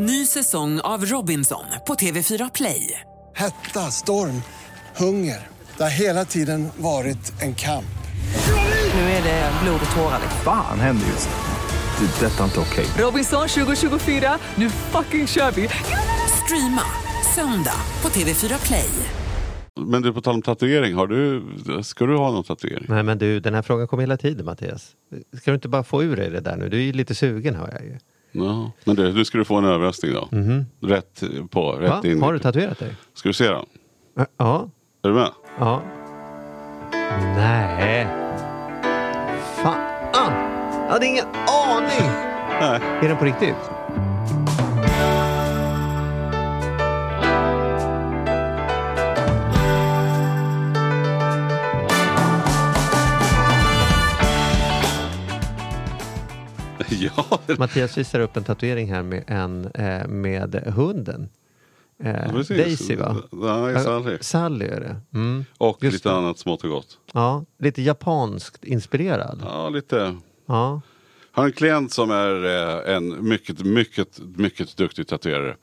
Ny säsong av Robinson på TV4 Play. Hetta, storm, hunger. Det har hela tiden varit en kamp. Nu är det blod och tårar. Fan händer just nu. Det. är Detta är inte okej. Robinson 2024, nu fucking kör vi! Streama söndag på TV4 Play. Men du, på tal om tatuering, har du, ska du ha någon tatuering? Nej men du, den här frågan kommer hela tiden Mattias. Ska du inte bara få ur dig det där nu? Du är ju lite sugen hör jag ju. Ja. Men du, du ska du få en överraskning då. Rätt på, rätt. Va? in. Har du tatuerat dig? Ska du se den? Ja. Är du med? Ja. Nej. Fan. Jag hade ingen aning. Nej. Är den på riktigt? ja, Mattias visar upp en tatuering här med, en, eh, med hunden. Eh. Daisy va? Nej, Sally. Sally är det. Mm. Och Just lite det. annat smått och gott. Ja, lite japanskt inspirerad. Ja, lite. Ja. har en klient som är eh, en mycket, mycket, mycket duktig tatuerare.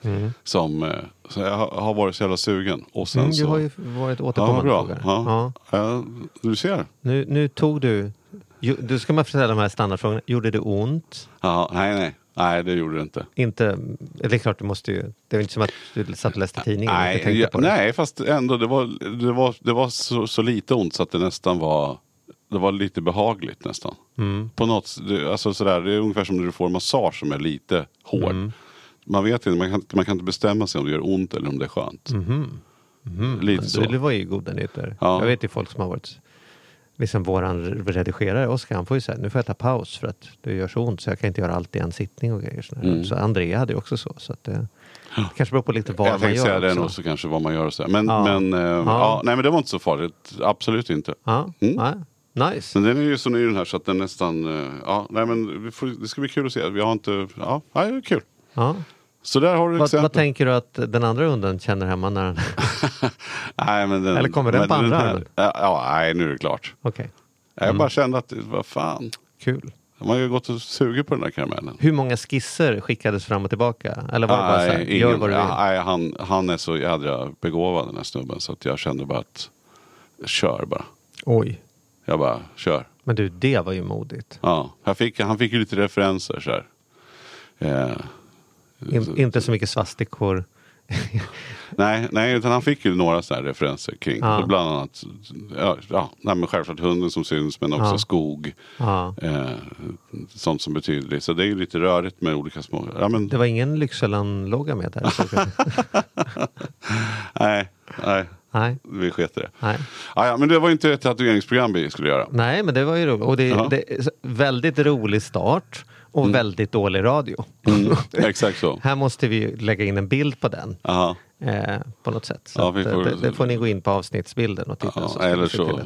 Som eh, så jag har, varit så jävla sugen. Och sen Mm, du så... har ju varit ja, återkommande bra. Ja. Ja. Ja, du ser. Nu, nu tog du... Jo, Du ska man ställa de här standardfrågorna. Gjorde det ont? Ja, nej, nej. Nej, det gjorde det inte. Inte... Det är klart, du måste ju... Det är inte som att du satt och läste tidningen och inte Nej, tänkte ja, på det. nej, fast ändå det var, det var, det var så, så lite ont så att det nästan var det var lite behagligt nästan. Mm. På något, det, alltså sådär, det är ungefär som när du får massage som är lite hård. Mm. Man vet inte, man kan, man kan inte bestämma sig om det gör ont eller om det är skönt. Lite Men så. Det var ju goda nyheter. Ja. Jag vet ju folk som har varit... Liksom våran redigerare, Oskar, han får ju säga nu får jag ta paus för att det gör så ont så jag kan inte göra allt i en sittning och grejer. Mm. Så Andrea hade ju också så. så att det, det kanske beror på lite vad jag man tänkte gör säga det också. kanske vad man gör och så. Men, Ja. men, eh, ja. nej, men det var inte så farligt. Absolut inte. Ja, Mm. ja. Nice. Men den är ju så ny den här så att den nästan, eh, ja, nej men det ska bli kul att se. Vi har inte, ja, nej, det är kul. Ja. Så där har du Vad, vad tänker du att den andra hunden känner hemma när den... nej, men den, Eller kommer den på andra här- armen? Ja, ja, nej nu är det klart. Okej, Jag bara kände att, vad fan. kul. De har ju gått och sugit på den där karamellen. Hur många skisser skickades fram och tillbaka? Eller var det bara så här, Nej, gör ingen, vad du vill? nej han, han är så jädra begåvad den här snubben så att jag kände bara att kör bara. Oj. Jag bara kör. Men du, det var ju modigt. Ja, fick, han fick ju lite referenser så här. Eh, In, inte så mycket svastikor. nej, nej, utan han fick ju några sådana här referenser kring. Ja. Bland annat, ja, ja nej, men självklart hunden som syns men också Ja. skog. Ja. Eh, sånt som betyder det. Så det är ju lite rörigt med olika små... Ja, men, Det var ingen Lyxzellen-logga med där? nej, nej, nej, vi sket i det. nej. Ja, ja, men det var ju inte ett tatueringsprogram vi skulle göra. nej, men det var ju roligt. Och det, Ja. det väldigt rolig start och väldigt dålig radio. Mm, exakt så. Här måste vi lägga in en bild på den. Aha. Eh, på något sätt. Ja, att, får- det, det får ni gå in på avsnittsbilden och titta. Ja, så eller så,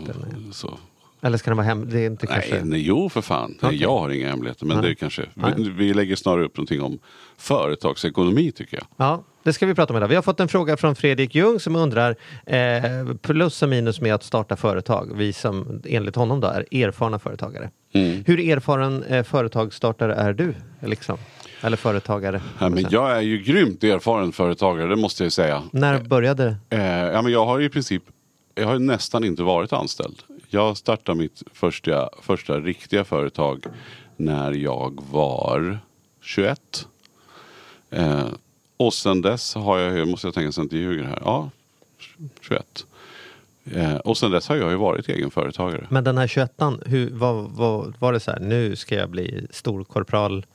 så. Eller ska den vara hem? Det är inte Nej, kanske... nej, jo för fan. Nej, Okej. Jag har inga hemligheter. Men Nej. det är kanske, vi, vi lägger snarare upp någonting om företagsekonomi tycker jag. Ja, det ska vi prata om idag. Vi har fått en fråga från Fredrik Ljung som undrar eh, plus och minus med att starta företag. Vi som enligt honom då är erfarna företagare. Mm. Hur erfaren eh, företagsstartare är du? Liksom? Eller företagare? Ja, men jag är ju grymt erfaren företagare, det måste jag säga. När började Eh, ja, men jag har i princip, jag har ju nästan inte varit anställd. Jag startade mitt första, första riktiga företag när jag var 21. Eh, och sen dess har jag, ju- måste jag tänka så jag inte ljuger här, ja 21. Eh, och sen dess har jag ju varit egen företagare. Men den här 21an, hur, vad, vad, var det så här, nu ska jag bli storkorpral?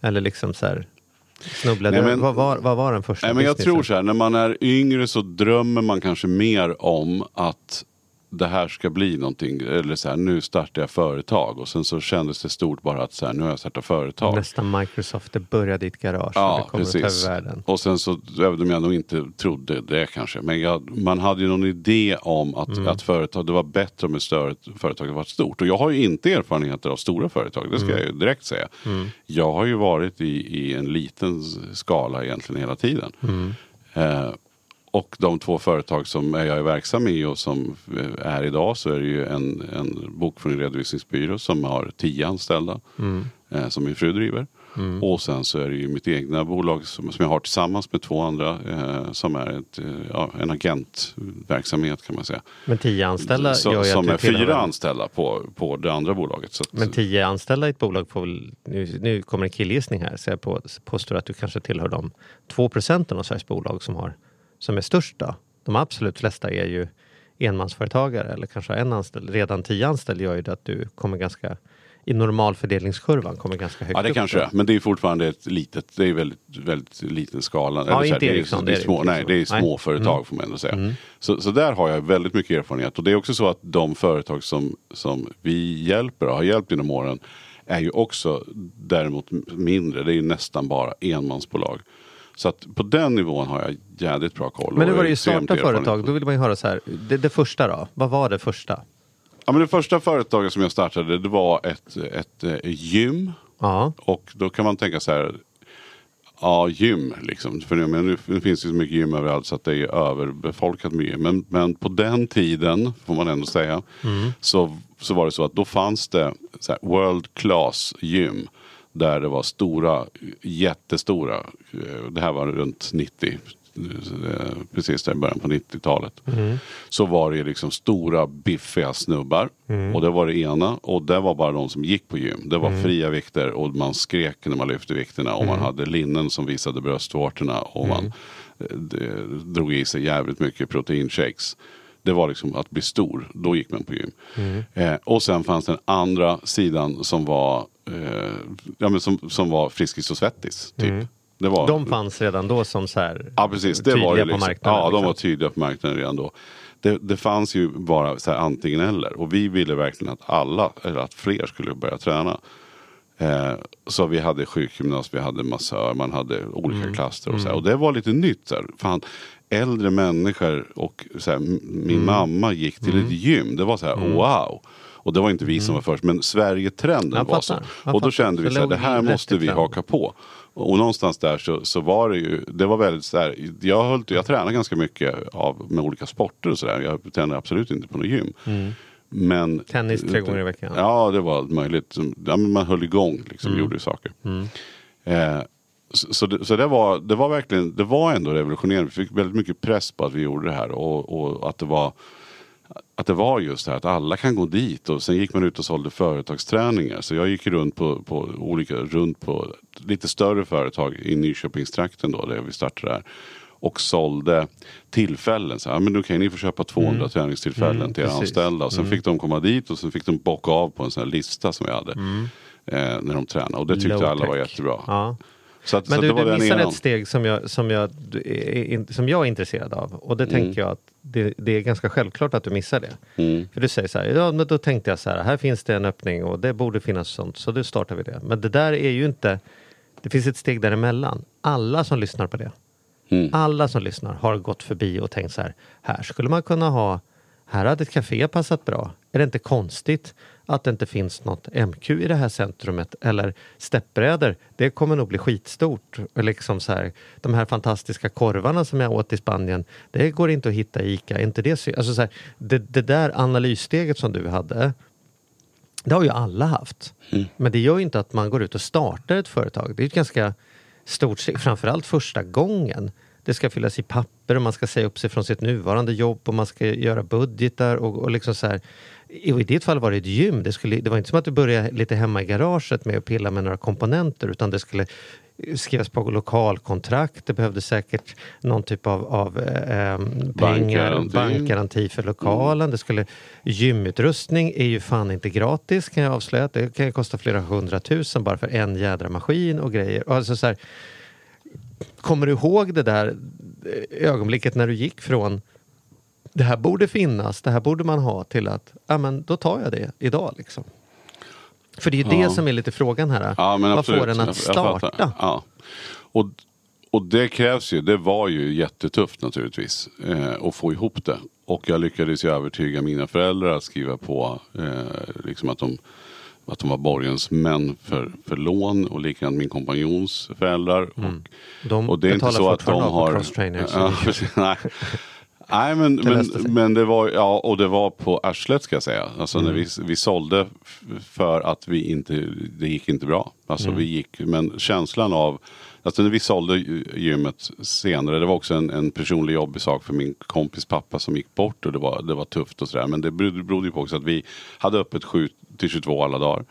Eller liksom så här, snubblade Nej, men- vad, var, vad var den första Nej, men jag tror så här, när man är yngre så drömmer man kanske mer om att det här ska bli någonting. Eller så här, nu startar jag företag. Och sen så kändes det stort bara att så här, nu har jag startat företag. Nästan Microsoft, det började i ett garage och Ja, det kommer att ta precis. över världen. Och sen så, även om jag nog inte trodde det kanske. Men jag, man hade ju någon idé om att, Mm. att företag, det var bättre om ett större företag varit stort. Och jag har ju inte erfarenheter av stora företag, det ska Mm. jag ju direkt säga. Jag har ju varit i, i en liten skala egentligen hela tiden. Mm. Eh, och de två företag som jag är verksam i och som eh, är idag så är det ju en, en bokföring och redovisningsbyrå som har tio anställda. Mm. Eh, som min fru driver. Mm. Och sen så är det ju mitt egna bolag som, som jag har tillsammans med två andra eh, som är ett, eh, ja, en agentverksamhet kan man säga. Men tio anställda Så, gör som är fyra anställda på, på det andra bolaget. Så att, Men tio anställda i ett bolag får väl, nu, nu kommer en killgissning här, så jag på, påstår att du kanske tillhör de två procenten av Sveriges bolag som, har, som är störst då. De absolut flesta är ju enmansföretagare eller kanske en anställd. Redan tio anställda gör ju det att du kommer ganska i normalfördelningskurvan kommer ganska högt Ja det upp kanske är. Men det är fortfarande ett litet, det är väldigt, väldigt liten skala. Här, inte det Ericsson, det är det är små, det nej, det är Nej. Mm. får man ändå säga. Så, så där har jag väldigt mycket erfarenhet. Och det är också så att de företag som, som vi hjälper och har hjälpt genom åren är ju också däremot mindre. Det är ju nästan bara enmansbolag. Så att på den nivån har jag jädrigt bra koll. Men nu var det ju starta företag, då vill man ju höra så här, det, det första då, vad var det första? Ja, men det första företaget som jag startade det var ett, ett, eh, gym. Ja, Och då kan man tänka så här. Ja, gym liksom. För nu, men nu, finns det så mycket gym överallt så att det är överbefolkat med gym. Men, men på den tiden, får man ändå säga, så, så var det så att då fanns det world class gym. Där det var stora, jättestora. eh, Det här var runt 90. eh, Precis där i början på 90-talet. Så var det liksom stora biffiga snubbar. Och det var det ena. Och det var bara de som gick på gym. Det var fria vikter och man skrek när man lyfte vikterna. Och man hade linnen som visade bröstvårtorna. Och man eh, det, drog i sig jävligt mycket proteinshakes. Det var liksom att bli stor. Då gick man på gym. Eh, och sen fanns den andra sidan som var, eh, ja, men som, som var Friskis och Svettis. Typ. Det var, de fanns redan då som så här Ja precis, det tydliga var det på liksom. marknaden. Ja, de liksom. var tydliga på marknaden redan då. Det, det fanns ju bara så här antingen eller. Och vi ville verkligen att alla, eller att fler skulle börja träna. Eh, så vi hade sjukgymnast, vi hade massör, man hade olika Mm. klaster och så här. Och det var lite nytt. Så här. Fan, äldre människor och så här, min Mm. mamma gick till ett gym. Det var så här wow. Och det var inte vi som var först, men Sverige-trenden var så. Och då kände vi Så här, det här måste vi haka på. Och, någonstans där så, så var det ju, det var väldigt så här, jag, höll, jag tränar ganska mycket av, med olika sporter och sådär. Jag tränar absolut inte på något gym. Men, Mm. Tennis tre gånger i veckan. Ja, det var möjligt. Ja, men man höll igång, liksom, Mm. gjorde saker. Eh, så så, det, så det, var, det var verkligen, det var ändå revolutionerande. Vi fick väldigt mycket press på att vi gjorde det här. Och, och att det var att det var just det här att alla kan gå dit och sen gick man ut och sålde företagsträningar. Så jag gick runt på, på olika, runt på lite större företag i Nyköpingstrakten då där vi startade där. Och sålde tillfällen. Så här, men okej, ni får köpa 200 träningstillfällen till era Mm. precis. anställda. Och sen fick de komma dit och sen fick de bocka av på en sån här lista som vi hade. Eh, när de tränade. Och det tyckte alla var jättebra. Ja. Så, att, Men så du, du missar ett steg som jag, som, jag, som jag är intresserad av. Och det Mm. tänker jag att det, det är ganska självklart att du missar det. Mm. För du säger så här, ja men då tänkte jag så här, här finns det en öppning och det borde finnas sånt, så då startar vi det. Men det där är ju inte, det finns ett steg däremellan. Alla som lyssnar på det, Mm. alla som lyssnar har gått förbi och tänkt så här, här skulle man kunna ha, här hade ett café passat bra. Är det inte konstigt att det inte finns något MQ i det här centrumet? Eller steppbrädor, det kommer nog bli skitstort. Liksom så här, de här fantastiska korvarna som jag åt i Spanien, det går inte att hitta i ICA. Inte det, alltså så här, det, det där analyssteget som du hade, det har ju alla haft. Men det gör ju inte att man går ut och startar ett företag. Det är ett ganska stort steg, framförallt första gången. Det ska fyllas i papper och man ska säga upp sig från sitt nuvarande jobb och man ska göra budgetar och, och liksom så här. I ditt fall var det ett gym. Det, skulle, det var inte som att du började lite hemma i garaget med att pilla med några komponenter utan det skulle skrivas på lokalkontrakt. Det behövdes säkert någon typ av, av eh, pengar, Bankgaranti. för lokalen. Det skulle, gymutrustning är ju fan inte gratis kan jag avslöja. Det kan kosta flera hundratusen bara för en jädra maskin och grejer. Alltså så här, kommer du ihåg det där eh, ögonblicket när du gick från det här borde finnas, det här borde man ha till att, ja men då tar jag det idag liksom. För det är ju Ja. det som är lite frågan här. Ja, men Vad absolut. får en att starta? Ja. Och, och det krävs ju, det var ju jättetufft naturligtvis eh, att få ihop det. Och jag lyckades ju övertyga mina föräldrar att skriva på eh, liksom att de att de var borgensmän för, för lån och likadant min kompanjons föräldrar. Och, Mm. De och det är inte så att de har... Ja, nej. Nej men, men, men det var, ja och det var på arslet ska jag säga. Alltså när vi, vi sålde för att vi inte, det gick inte bra. Alltså vi gick, men känslan av, alltså när vi sålde gy- gymmet senare, det var också en, en personlig jobbig sak för min kompis pappa som gick bort och det var, det var tufft och sådär. Men det berodde ju på också att vi hade öppet 7 till 22 alla dagar.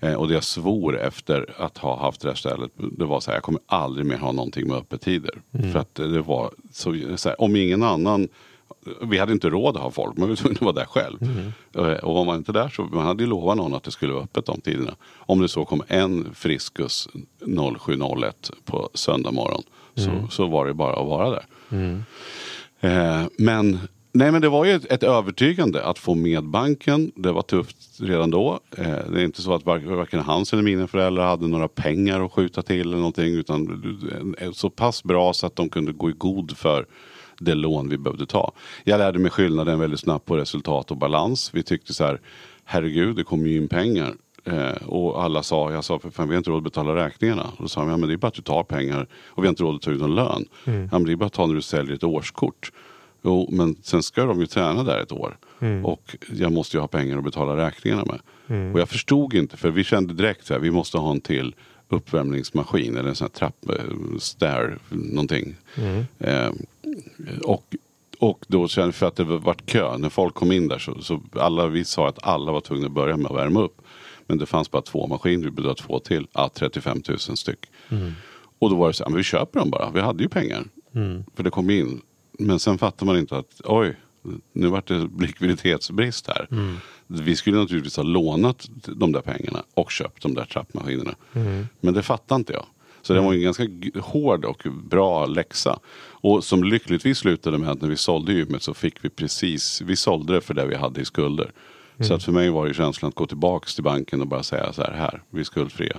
Eh, och det jag svor efter att ha haft det här stället, det var så här, jag kommer aldrig mer ha någonting med öppettider. För att det var så, så här, om ingen annan vi hade inte råd att ha folk, men vi var tvungna att vara där själv. Eh, Och var man inte där så man hade ju lovat någon att det skulle vara öppet de tiderna. Om det så kom en Friskus 07.01 på söndag morgon så, så var det bara att vara där. Eh, men, nej, men det var ju ett, ett övertygande att få med banken. Det var tufft redan då. Eh, det är inte så att var- varken hans eller mina föräldrar hade några pengar att skjuta till eller någonting. Utan så pass bra så att de kunde gå i god för det lån vi behövde ta. Jag lärde mig skillnaden väldigt snabbt på resultat och balans. Vi tyckte så här, herregud det kommer ju in pengar. Eh, och alla sa, jag sa för fan vi har inte råd att betala räkningarna. Och då sa de, ja men det är bara att du tar pengar och vi har inte råd att ta ut någon lön. Ja men det är bara att ta när du säljer ett årskort. Jo men sen ska de ju träna där ett år. Och jag måste ju ha pengar att betala räkningarna med. Och jag förstod inte för vi kände direkt att vi måste ha en till uppvärmningsmaskin eller en sån här trapp, eh, stair, någonting. Eh, och, och då kände för att det vart kö. När folk kom in där så, så alla, vi sa att alla var tvungna att börja med att värma upp. Men det fanns bara två maskiner, vi behövde två till. Ja, 35 000 styck. Och då var det så här, men vi köper dem bara, vi hade ju pengar. För det kom in. Men sen fattar man inte att oj, nu vart det likviditetsbrist här. Vi skulle naturligtvis ha lånat de där pengarna och köpt de där trappmaskinerna. Men det fattar inte jag. Så det var en ganska hård och bra läxa. Och som lyckligtvis slutade med att när vi sålde gymmet så fick vi precis, vi sålde det för det vi hade i skulder. Så att för mig var det känslan att gå tillbaks till banken och bara säga så här, här, vi är skuldfria.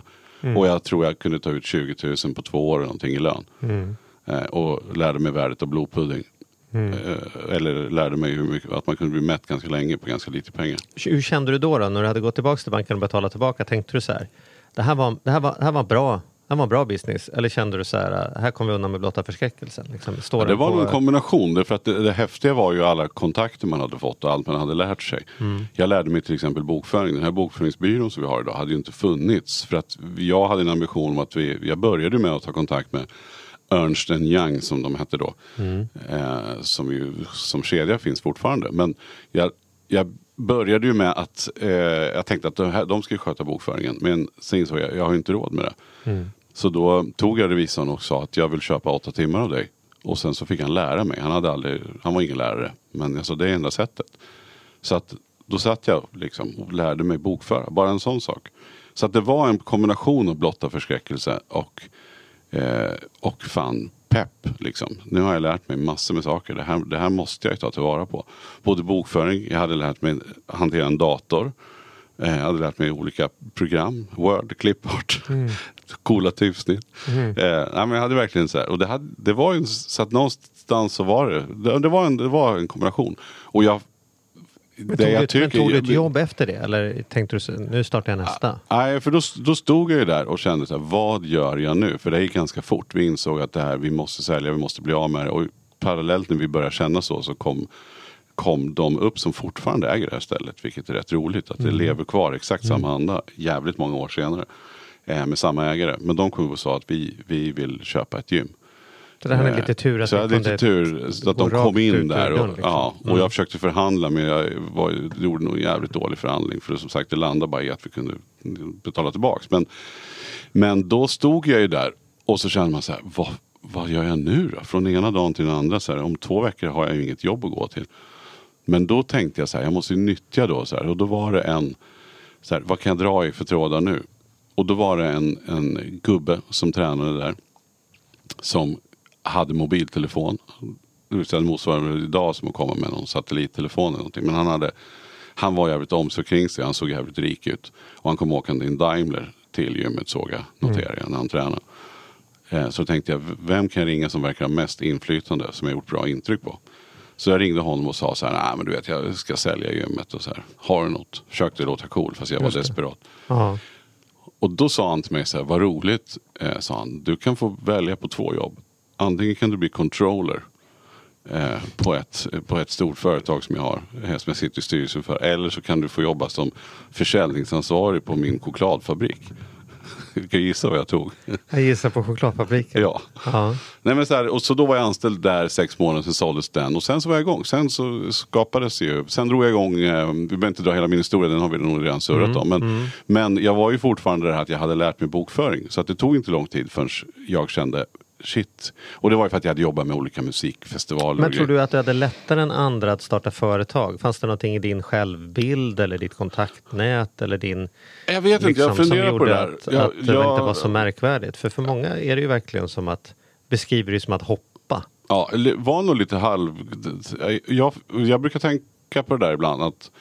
Och jag tror jag kunde ta ut 20 000 på två år eller någonting i lön. Eh, och lärde mig värdet av blodpudding. Eh, eller lärde mig hur mycket, att man kunde bli mätt ganska länge på ganska lite pengar. Hur kände du då, då när du hade gått tillbaka till banken och betalat tillbaka? Tänkte du så här, det här var, det här var, det här var bra. Det var bra business. Eller kände du så här, här kommer vi undan med blotta förskräckelsen? Liksom, står det var på- en kombination. Därför att det, det häftiga var ju alla kontakter man hade fått och allt man hade lärt sig. Jag lärde mig till exempel bokföring. Den här bokföringsbyrån som vi har idag hade ju inte funnits. För att jag hade en ambition om att vi, jag började med att ta kontakt med Ernst Young som de hette då. Eh, som ju som kedja finns fortfarande. Men jag, jag började ju med att eh, jag tänkte att de, här, de ju sköta bokföringen. Men sen insåg jag, jag har inte råd med det. Så då tog jag revisorn och sa att jag vill köpa åtta timmar av dig. Och sen så fick han lära mig. Han, hade aldrig, han var ingen lärare. Men alltså, det är enda sättet. Så att då satt jag liksom och lärde mig bokföra. Bara en sån sak. Så att det var en kombination av blotta förskräckelse och, eh, och fan pepp. Liksom. Nu har jag lärt mig massor med saker. Det här, det här måste jag ju ta tillvara på. Både bokföring, jag hade lärt mig hantera en dator. Eh, Jag hade lärt mig olika program, Word, Clipart, coola typsnitt. Eh, nej, men jag hade verkligen så här, och det, hade, det var ju så att någonstans så var det, det, det, var, en, det var en kombination. Och jag, Men tog, jag du, men tog du ett jobb efter det? Eller tänkte du nu startar jag nästa? Nej, för då, då stod jag ju där och kände så här, vad gör jag nu? För det gick ganska fort. Vi insåg att det här, vi måste sälja, vi måste bli av med det. Och parallellt när vi började känna så, så kom, kom de upp som fortfarande äger det här stället. Vilket är rätt roligt, att det lever kvar exakt samma anda jävligt många år senare. Eh, med samma ägare. Men de kom och sa att vi, vi vill köpa ett gym. Så det här är Eh, lite tur att så jag hade lite tur så att de kom in där. Och, liksom. ja, och Mm. jag försökte förhandla men jag var, gjorde nog en jävligt dålig förhandling. För som sagt det landade bara i att vi kunde betala tillbaks. Men, men då stod jag ju där och så kände man så här, vad, vad gör jag nu då? Från ena dagen till den andra. Så här, om två veckor har jag ju inget jobb att gå till. Men då tänkte jag så här, jag måste ju nyttja då. Så här, och då var det en, så här, vad kan jag dra i för trådar nu? Och då var det en, en gubbe som tränade där. Som hade mobiltelefon. Det vill säga det motsvarar idag som att komma med någon satellittelefon eller någonting. Men han, hade, han var jävligt omsorg kring sig. Han såg jävligt rik ut. Och han kom åkande i en Daimler till gymmet såg jag, noterade jag när han tränade. Eh, Så tänkte jag, vem kan jag ringa som verkar ha mest inflytande som jag gjort bra intryck på? Så jag ringde honom och sa så här, nej men du vet jag ska sälja gymmet och så här. Har du något? Försökte låta cool fast jag var desperat. Och då sa han till mig så här, vad roligt, eh, sa han. Du kan få välja på två jobb. Antingen kan du bli controller eh, på, ett, på ett stort företag som jag har, eh, som jag sitter i styrelsen för. Eller så kan du få jobba som försäljningsansvarig på min chokladfabrik. Du kan gissa vad jag tog. Jag gissar på chokladfabriken. Ja. Ja. Nej, men så, här, och så då var jag anställd där sex månader, sen såldes den och sen så var jag igång. Sen så skapades det ju, sen drog jag igång, eh, vi behöver inte dra hela min historia, den har vi nog redan surrat om. Men, men jag var ju fortfarande det här att jag hade lärt mig bokföring. Så att det tog inte lång tid förrän jag kände shit. Och det var ju för att jag hade jobbat med olika musikfestivaler. Men tror du att du hade lättare än andra att starta företag? Fanns det någonting i din självbild eller ditt kontaktnät eller din... Jag vet inte, jag liksom, som funderar på det där. Att, Jag- att det jag- inte var så märkvärdigt. För för många är det ju verkligen som att beskriver det som att hoppa. Ja, var nog lite halv... Jag, jag brukar tänka på det där ibland. att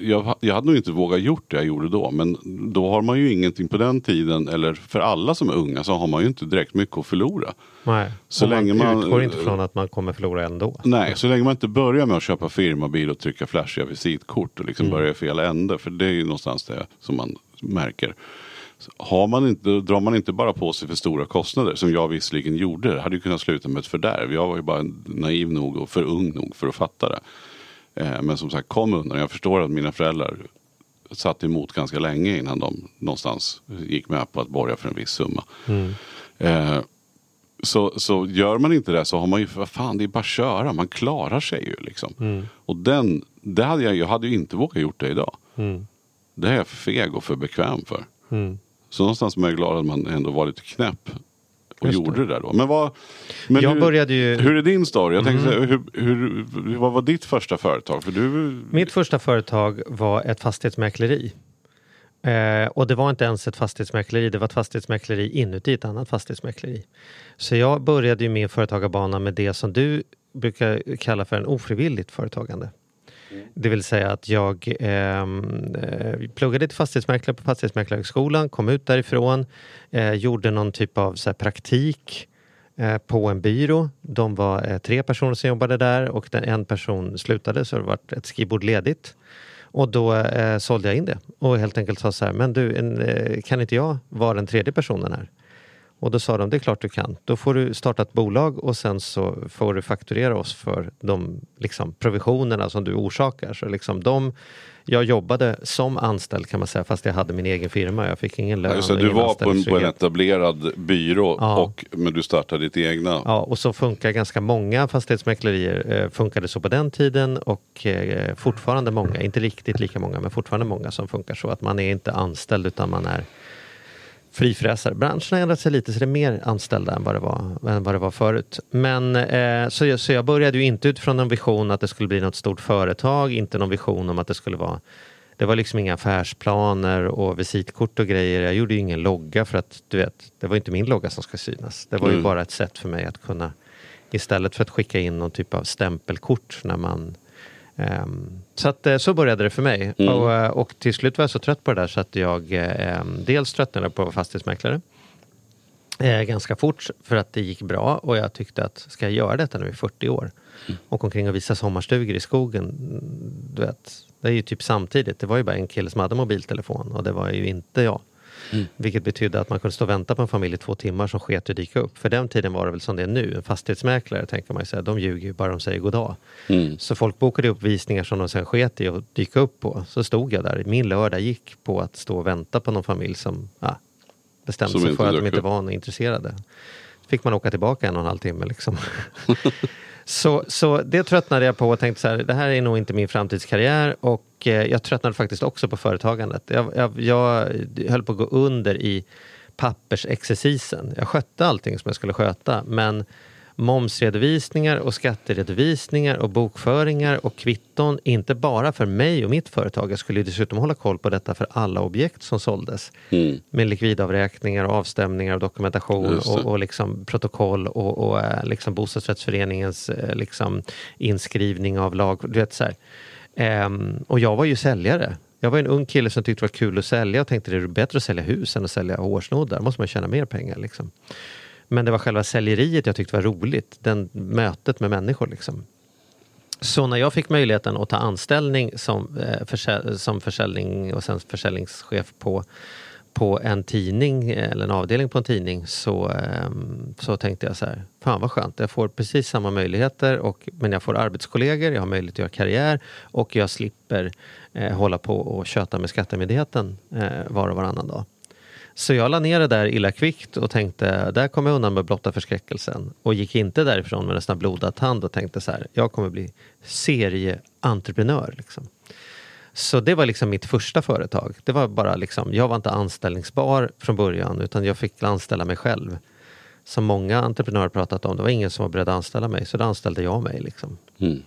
jag, jag hade nog inte vågat gjort det jag gjorde då. Men då har man ju ingenting på den tiden. Eller för alla som är unga så har man ju inte direkt mycket att förlora. Nej. Så Och länge man- utgår inte från att man kommer förlora ändå. Nej, så länge man inte börjar med att köpa firmabil och trycka flashiga visitkort och liksom Mm. börjar i fel ände. För det är ju någonstans det som man märker. Har man inte, drar man inte bara på sig för stora kostnader som jag visserligen gjorde. Det hade ju kunnat sluta med ett fördärv. Jag var ju bara naiv nog och för ung nog för att fatta det. Eh, Men som sagt, kom undan. Jag förstår att mina föräldrar satt emot ganska länge innan de någonstans gick med på att borga för en viss summa. Eh, så, så gör man inte det så har man ju, vad fan det är bara att köra, man klarar sig ju liksom. Och den, det hade jag, jag hade ju inte vågat gjort det idag. Det är jag för feg och för bekväm för. Så någonstans är jag glad att man ändå var lite knäpp och Just gjorde det. där då. Men vad, men Jag hur, började ju- hur är din story? Jag tänkte säga, hur, hur, vad var ditt första företag? För du, Mitt första företag var ett fastighetsmäkleri. Eh, och det var inte ens ett fastighetsmäkleri, det var ett fastighetsmäkleri inuti ett annat fastighetsmäkleri. Så jag började ju min företagarbana med det som du brukar kalla för en ofrivilligt företagande. Mm. Det vill säga att jag ehm, eh, pluggade till fastighetsmäklare på Fastighetsmäklarhögskolan, kom ut därifrån, eh, gjorde någon typ av så här, praktik eh, på en byrå. De var eh, tre personer som jobbade där och den, en person slutade så det var ett skrivbord ledigt. Och då eh, sålde jag in det och helt enkelt sa så här, men du, en, eh, kan inte jag vara den tredje personen här? Och då sa de, det är klart du kan. Då får du starta ett bolag och sen så får du fakturera oss för de liksom, provisionerna som du orsakar. Så liksom de, jag jobbade som anställd kan man säga, fast jag hade min egen firma. Jag fick ingen lön. Ja, så du var på en, på en etablerad byrå, Ja. och, men du startade ditt egna. Ja, och så funkar ganska många fastighetsmäklerier. Eh, funkade så på den tiden och eh, fortfarande många, inte riktigt lika många, men fortfarande många som funkar så att man är inte anställd utan man är frifräsare. Branschen har ändrat sig lite så det är mer anställda än vad det var, än vad det var förut. Men, eh, så, jag, så jag började ju inte utifrån en vision att det skulle bli något stort företag, inte någon vision om att det skulle vara det var liksom inga affärsplaner och visitkort och grejer. Jag gjorde ju ingen logga för att du vet, det var inte min logga som ska synas. Det var ju Mm. bara ett sätt för mig att kunna istället för att skicka in någon typ av stämpelkort när man ehm, så att eh, så började det för mig. Mm. Och, eh, och till slut var jag så trött på det där så att jag eh, dels tröttnade på fastighetsmäklare eh, ganska fort för att det gick bra och jag tyckte att ska jag göra detta nu i 40 år och omkring och visa sommarstugor i skogen. mm, Du vet, det är ju typ samtidigt. Det var ju bara en kille som hade mobiltelefon och det var ju inte jag. Vilket betydde att man kunde stå och vänta på en familj i två timmar som sket att dyka upp. För den tiden var det väl som det är nu. En fastighetsmäklare tänker man ju säga, de ljuger ju bara de säger goddag. Mm. Så folk bokade upp visningar som de sen sket i att dyka upp på. Så stod jag där. Min lördag gick på att stå och vänta på någon familj som ja, bestämde Som sig för att de inte var intresserade. Fick man åka tillbaka en och en halv timme liksom. så, så det tröttnade jag på och tänkte så här, det här är nog inte min framtidskarriär och eh, jag tröttnade faktiskt också på företagandet. Jag, jag, jag höll på att gå under i pappersexercisen. Jag skötte allting som jag skulle sköta men momsredovisningar och skatteredovisningar och bokföringar och kvitton, inte bara för mig och mitt företag. Jag skulle dessutom hålla koll på detta för alla objekt som såldes. Mm. Med likvidavräkningar och avstämningar och dokumentation och, och liksom protokoll och, och eh, liksom bostadsrättsföreningens eh, liksom inskrivning av lag. Du vet, så. Ehm, och jag var ju säljare. Jag var en ung kille som tyckte det var kul att sälja och tänkte det är bättre att sälja hus än att sälja hårsnoddar. måste man tjäna mer pengar. Liksom. Men det var själva säljeriet jag tyckte var roligt. Den mötet med människor. Liksom. Så när jag fick möjligheten att ta anställning som, eh, försälj, som försäljning och sen försäljningschef på, på en tidning eh, eller en avdelning på en tidning så, eh, så tänkte jag så här, fan vad skönt, jag får precis samma möjligheter och, men jag får arbetskollegor, jag har möjlighet att göra karriär och jag slipper eh, hålla på och köta med Skattemyndigheten eh, var och varannan dag. Så jag la ner det där illa kvickt och tänkte, där kommer jag undan med blotta förskräckelsen. Och gick inte därifrån med nästan blodad tand och tänkte så här, jag kommer bli serieentreprenör. Liksom. Så det var liksom mitt första företag. Det var bara liksom, jag var inte anställningsbar från början utan jag fick anställa mig själv. Som många entreprenörer pratat om, det var ingen som var beredd att anställa mig så då anställde jag mig. Liksom. Mm.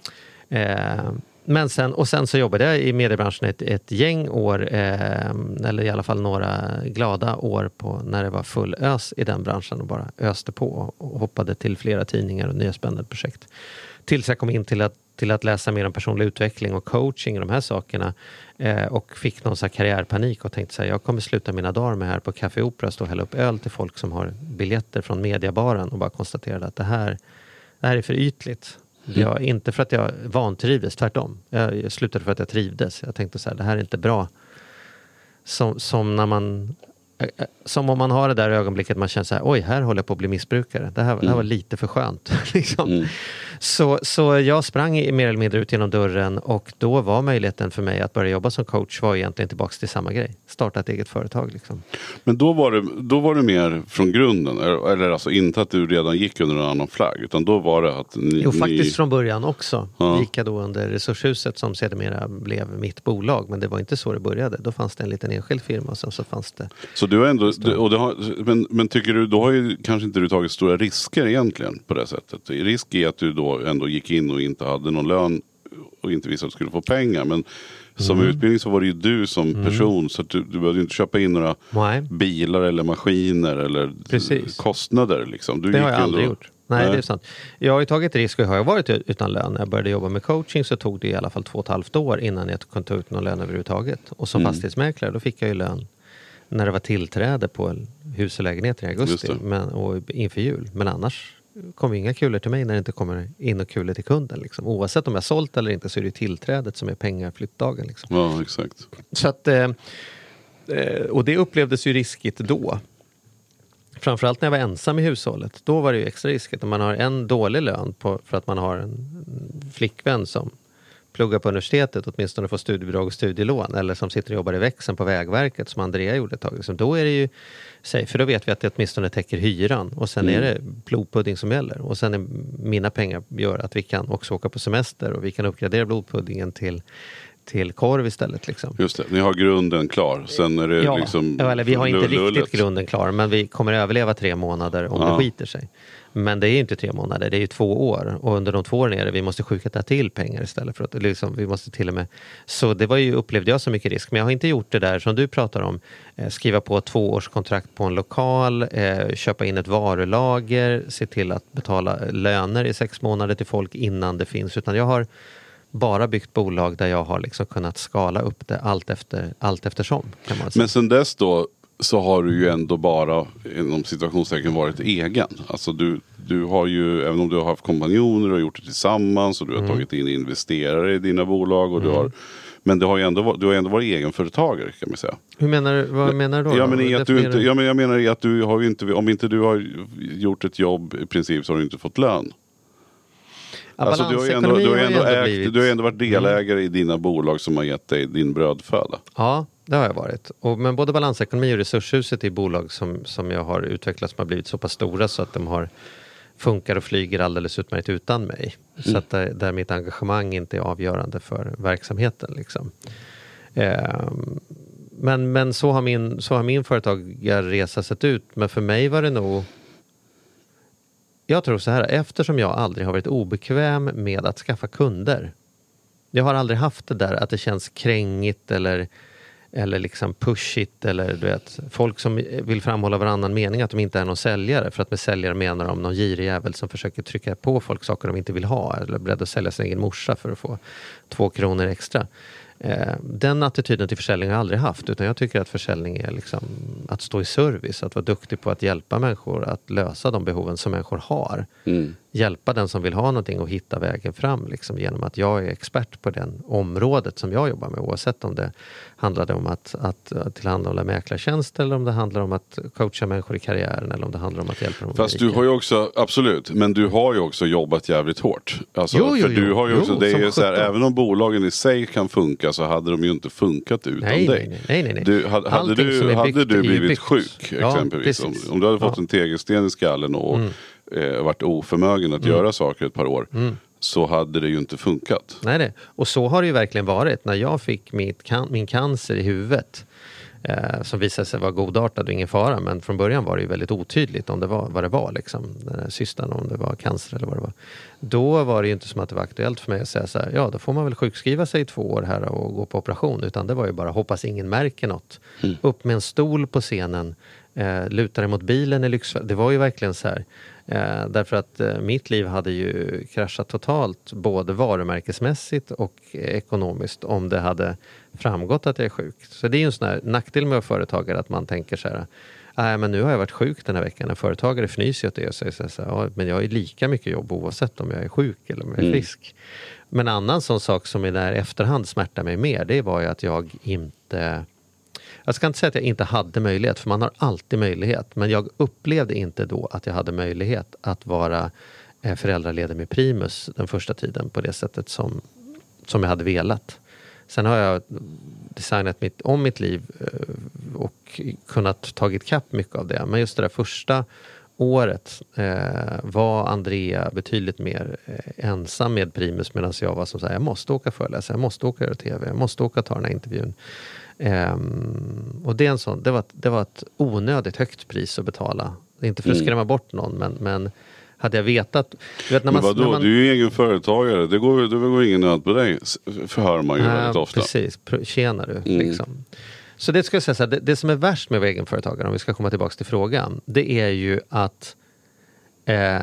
Eh, men sen, och sen så jobbade jag i mediebranschen ett, ett gäng år, eh, eller i alla fall några glada år på när det var full ös i den branschen och bara öste på och hoppade till flera tidningar och nya spännande projekt. Tills jag kom in till att, till att läsa mer om personlig utveckling och coaching och de här sakerna. Eh, och fick någon så karriärpanik och tänkte så här, jag kommer sluta mina dagar med här på Café Opera, stå och hälla upp öl till folk som har biljetter från mediabaren och bara konstaterade att det här, det här är för ytligt. Mm. Jag, inte för att jag vantrivdes, tvärtom. Jag, slutade för att jag trivdes. Jag tänkte så här, det här är inte bra. Som, som när man som om man har det där ögonblicket man känner så här, oj, här håller jag på att bli missbrukare. Det här, det här var lite för skönt. liksom. Mm. Så, så jag sprang i- mer eller mindre ut genom dörren och då var möjligheten för mig att börja jobba som coach var egentligen tillbaks till samma grej. Starta ett eget företag. Liksom. Men då var, det, då var det mer från grunden, eller, alltså inte att du redan gick under en annan flagg, utan då var det att ni... Jo, faktiskt ni, från början också. Ja. Gick jag då under Resurshuset som sedermera blev mitt bolag. Men det var inte så det började. Då fanns det en liten enskild firma och sen så fanns det Så du har ändå, du, och har, men, men tycker du, då har ju kanske inte du tagit stora risker egentligen på det sättet. Risk är att du då ändå gick in och inte hade någon lön och inte visste att du skulle få pengar. Men som Mm. utbildning så var det ju du som person så du, du behövde inte köpa in några Nej. bilar eller maskiner eller Precis. kostnader. Liksom. Du Det har jag aldrig gjort. Nej, det är sant. Jag har ju tagit risk och har jag varit utan lön. När jag började jobba med coaching så tog det i alla fall två och ett halvt år innan jag kunde ta ut någon lön överhuvudtaget. Och som Mm. fastighetsmäklare då fick jag ju lön när det var tillträde på hus och lägenheter i augusti men, och inför jul. Men annars kommer inga kulor till mig när det inte kommer in och kulor till kunden. Liksom. Oavsett om jag sålt eller inte så är det tillträdet som är pengaflyttdagen. Liksom. Ja, exakt. Så att, eh, eh, och det upplevdes ju riskigt då. Framförallt när jag var ensam i hushållet. Då var det ju extra riskigt. Om man har en dålig lön på, för att man har en flickvän som pluggar på universitetet åtminstone får studiebidrag och studielån eller som sitter och jobbar i växeln på Vägverket som Andrea gjorde ett tag. Liksom, då är det ju safe, för då vet vi att det åtminstone täcker hyran och sen är det blodpudding som gäller. Och sen är mina pengar gör att vi kan också åka på semester och vi kan uppgradera blodpuddingen till, till korv istället. Liksom. Just det, ni har grunden klar. Sen är det Ja, liksom eller vi har inte riktigt grunden klar men vi kommer överleva tre månader om Ja. det skiter sig. Men det är ju inte tre månader, det är ju två år. Och under de två åren är det, vi måste skjuta till pengar istället för att liksom, vi måste till och med... Så det var ju, upplevde jag så mycket risk. Men jag har inte gjort det där som du pratar om. Eh, skriva på ett tvåårskontrakt på en lokal, eh, köpa in ett varulager, se till att betala eh, löner i sex månader till folk innan det finns. Utan jag har bara byggt bolag där jag har liksom kunnat skala upp det allt, efter, allt eftersom. Kan man säga. Men sen dess då så har du ju ändå bara inom situationstecken varit egen. Alltså du, du har ju, även om du har haft kompanjoner och gjort det tillsammans och du har Mm. tagit in investerare i dina bolag. Och du har, men du har ju ändå, du har ändå varit egenföretagare kan man säga. Hur menar du? Vad menar du då? Ja, men i att du inte, Definiera. ja, men jag menar att du har ju inte, om inte du har gjort ett jobb i princip så har du inte fått lön. Ja, Alltså, du har ändå, du har ändå, ägt, Mm. du har ändå varit delägare i dina bolag som har gett dig din brödföda. Ja, det har jag varit. Och, men både balansekonomi och resurshuset är bolag som, som jag har utvecklat som har blivit så pass stora så att de har funkar och flyger alldeles utmärkt utan mig. Så att där, där mitt engagemang inte är avgörande för verksamheten. Liksom. Ehm, men men så, har min, så har min företagarresa sett ut. Men för mig var det nog jag tror så här, eftersom jag aldrig har varit obekväm med att skaffa kunder. Jag har aldrig haft det där att det känns krängigt eller, eller liksom pushigt eller du vet, folk som vill framhålla varannan mening att de inte är någon säljare. För att med säljare menar de någon girig jävel som försöker trycka på folk saker de inte vill ha eller är beredd att sälja sin egen morsa för att få två kronor extra. Eh, Den attityden till försäljning har jag aldrig haft utan jag tycker att försäljning är liksom att stå i service, att vara duktig på att hjälpa människor att lösa de behoven som människor har. Mm hjälpa den som vill ha någonting och hitta vägen fram liksom, genom att jag är expert på det området som jag jobbar med oavsett om det handlade om att, att, att tillhandahålla mäklartjänster eller om det handlar om att coacha människor i karriären eller om det handlar om att hjälpa dem Fast du har ju också, absolut, men du har ju också jobbat jävligt hårt. Alltså, Jo, jo, för du jo. har ju också, Jo, det är som ju så här, sjutton. även om bolagen i sig kan funka så hade de ju inte funkat utan Nej, dig. nej, nej, nej, nej. Du, hade, hade, du, hade du blivit sjuk Ja, exempelvis, om, om du hade fått Ja. Mm. en tegelsten i skallen och eh, varit oförmögen att göra saker ett par år så hade det ju inte funkat. Nej, nej. Och så har det ju verkligen varit. När jag fick can- min cancer i huvudet eh, som visade sig vara godartad och ingen fara men från början var det ju väldigt otydligt om det var, vad det var. Liksom, den här cystan, om det var cancer eller vad det var. Då var det ju inte som att det var aktuellt för mig att säga så här, ja då får man väl sjukskriva sig i två år här och gå på operation. Utan det var ju bara hoppas ingen märker något. Upp med en stol på scenen, eh, luta dig mot bilen i lyxfällan. Det var ju verkligen så här. Eh, därför att eh, mitt liv hade ju kraschat totalt både varumärkesmässigt och ekonomiskt om det hade framgått att jag är sjuk. Så det är ju en sån här nackdel med att vara företagare att man tänker så här Nej men nu har jag varit sjuk den här veckan. En företagare fnyser åt det och säger så här, ja, men jag har ju lika mycket jobb oavsett om jag är sjuk eller om jag är frisk. Men en annan sån sak som i där efterhand smärtar mig mer det var ju att jag inte jag ska inte säga att jag inte hade möjlighet, för man har alltid möjlighet. Men jag upplevde inte då att jag hade möjlighet att vara eh, föräldraledig med Primus den första tiden på det sättet som, som jag hade velat. Sen har jag designat mitt, om mitt liv eh, och kunnat tagit kapp mycket av det. Men just det där första året eh, var Andrea betydligt mer eh, ensam med Primus medan jag var som så här, jag måste åka föreläsa, jag måste åka göra TV, jag måste åka och ta den här intervjun. Ehm, och det, är en sån, det, var, det var ett onödigt högt pris att betala. Inte för att skrämma bort någon men, men hade jag vetat... Du vet, när Men man, vadå, när man, du är ju egen företagare, det går, det går ingen nöd på dig, förhör man ju väldigt Ja, ofta. Precis, Pr- tjena du. Mm. Liksom. Så det ska jag säga så här, det, det som är värst med att vara egenföretagare, om vi ska komma tillbaka till frågan, det är ju att eh,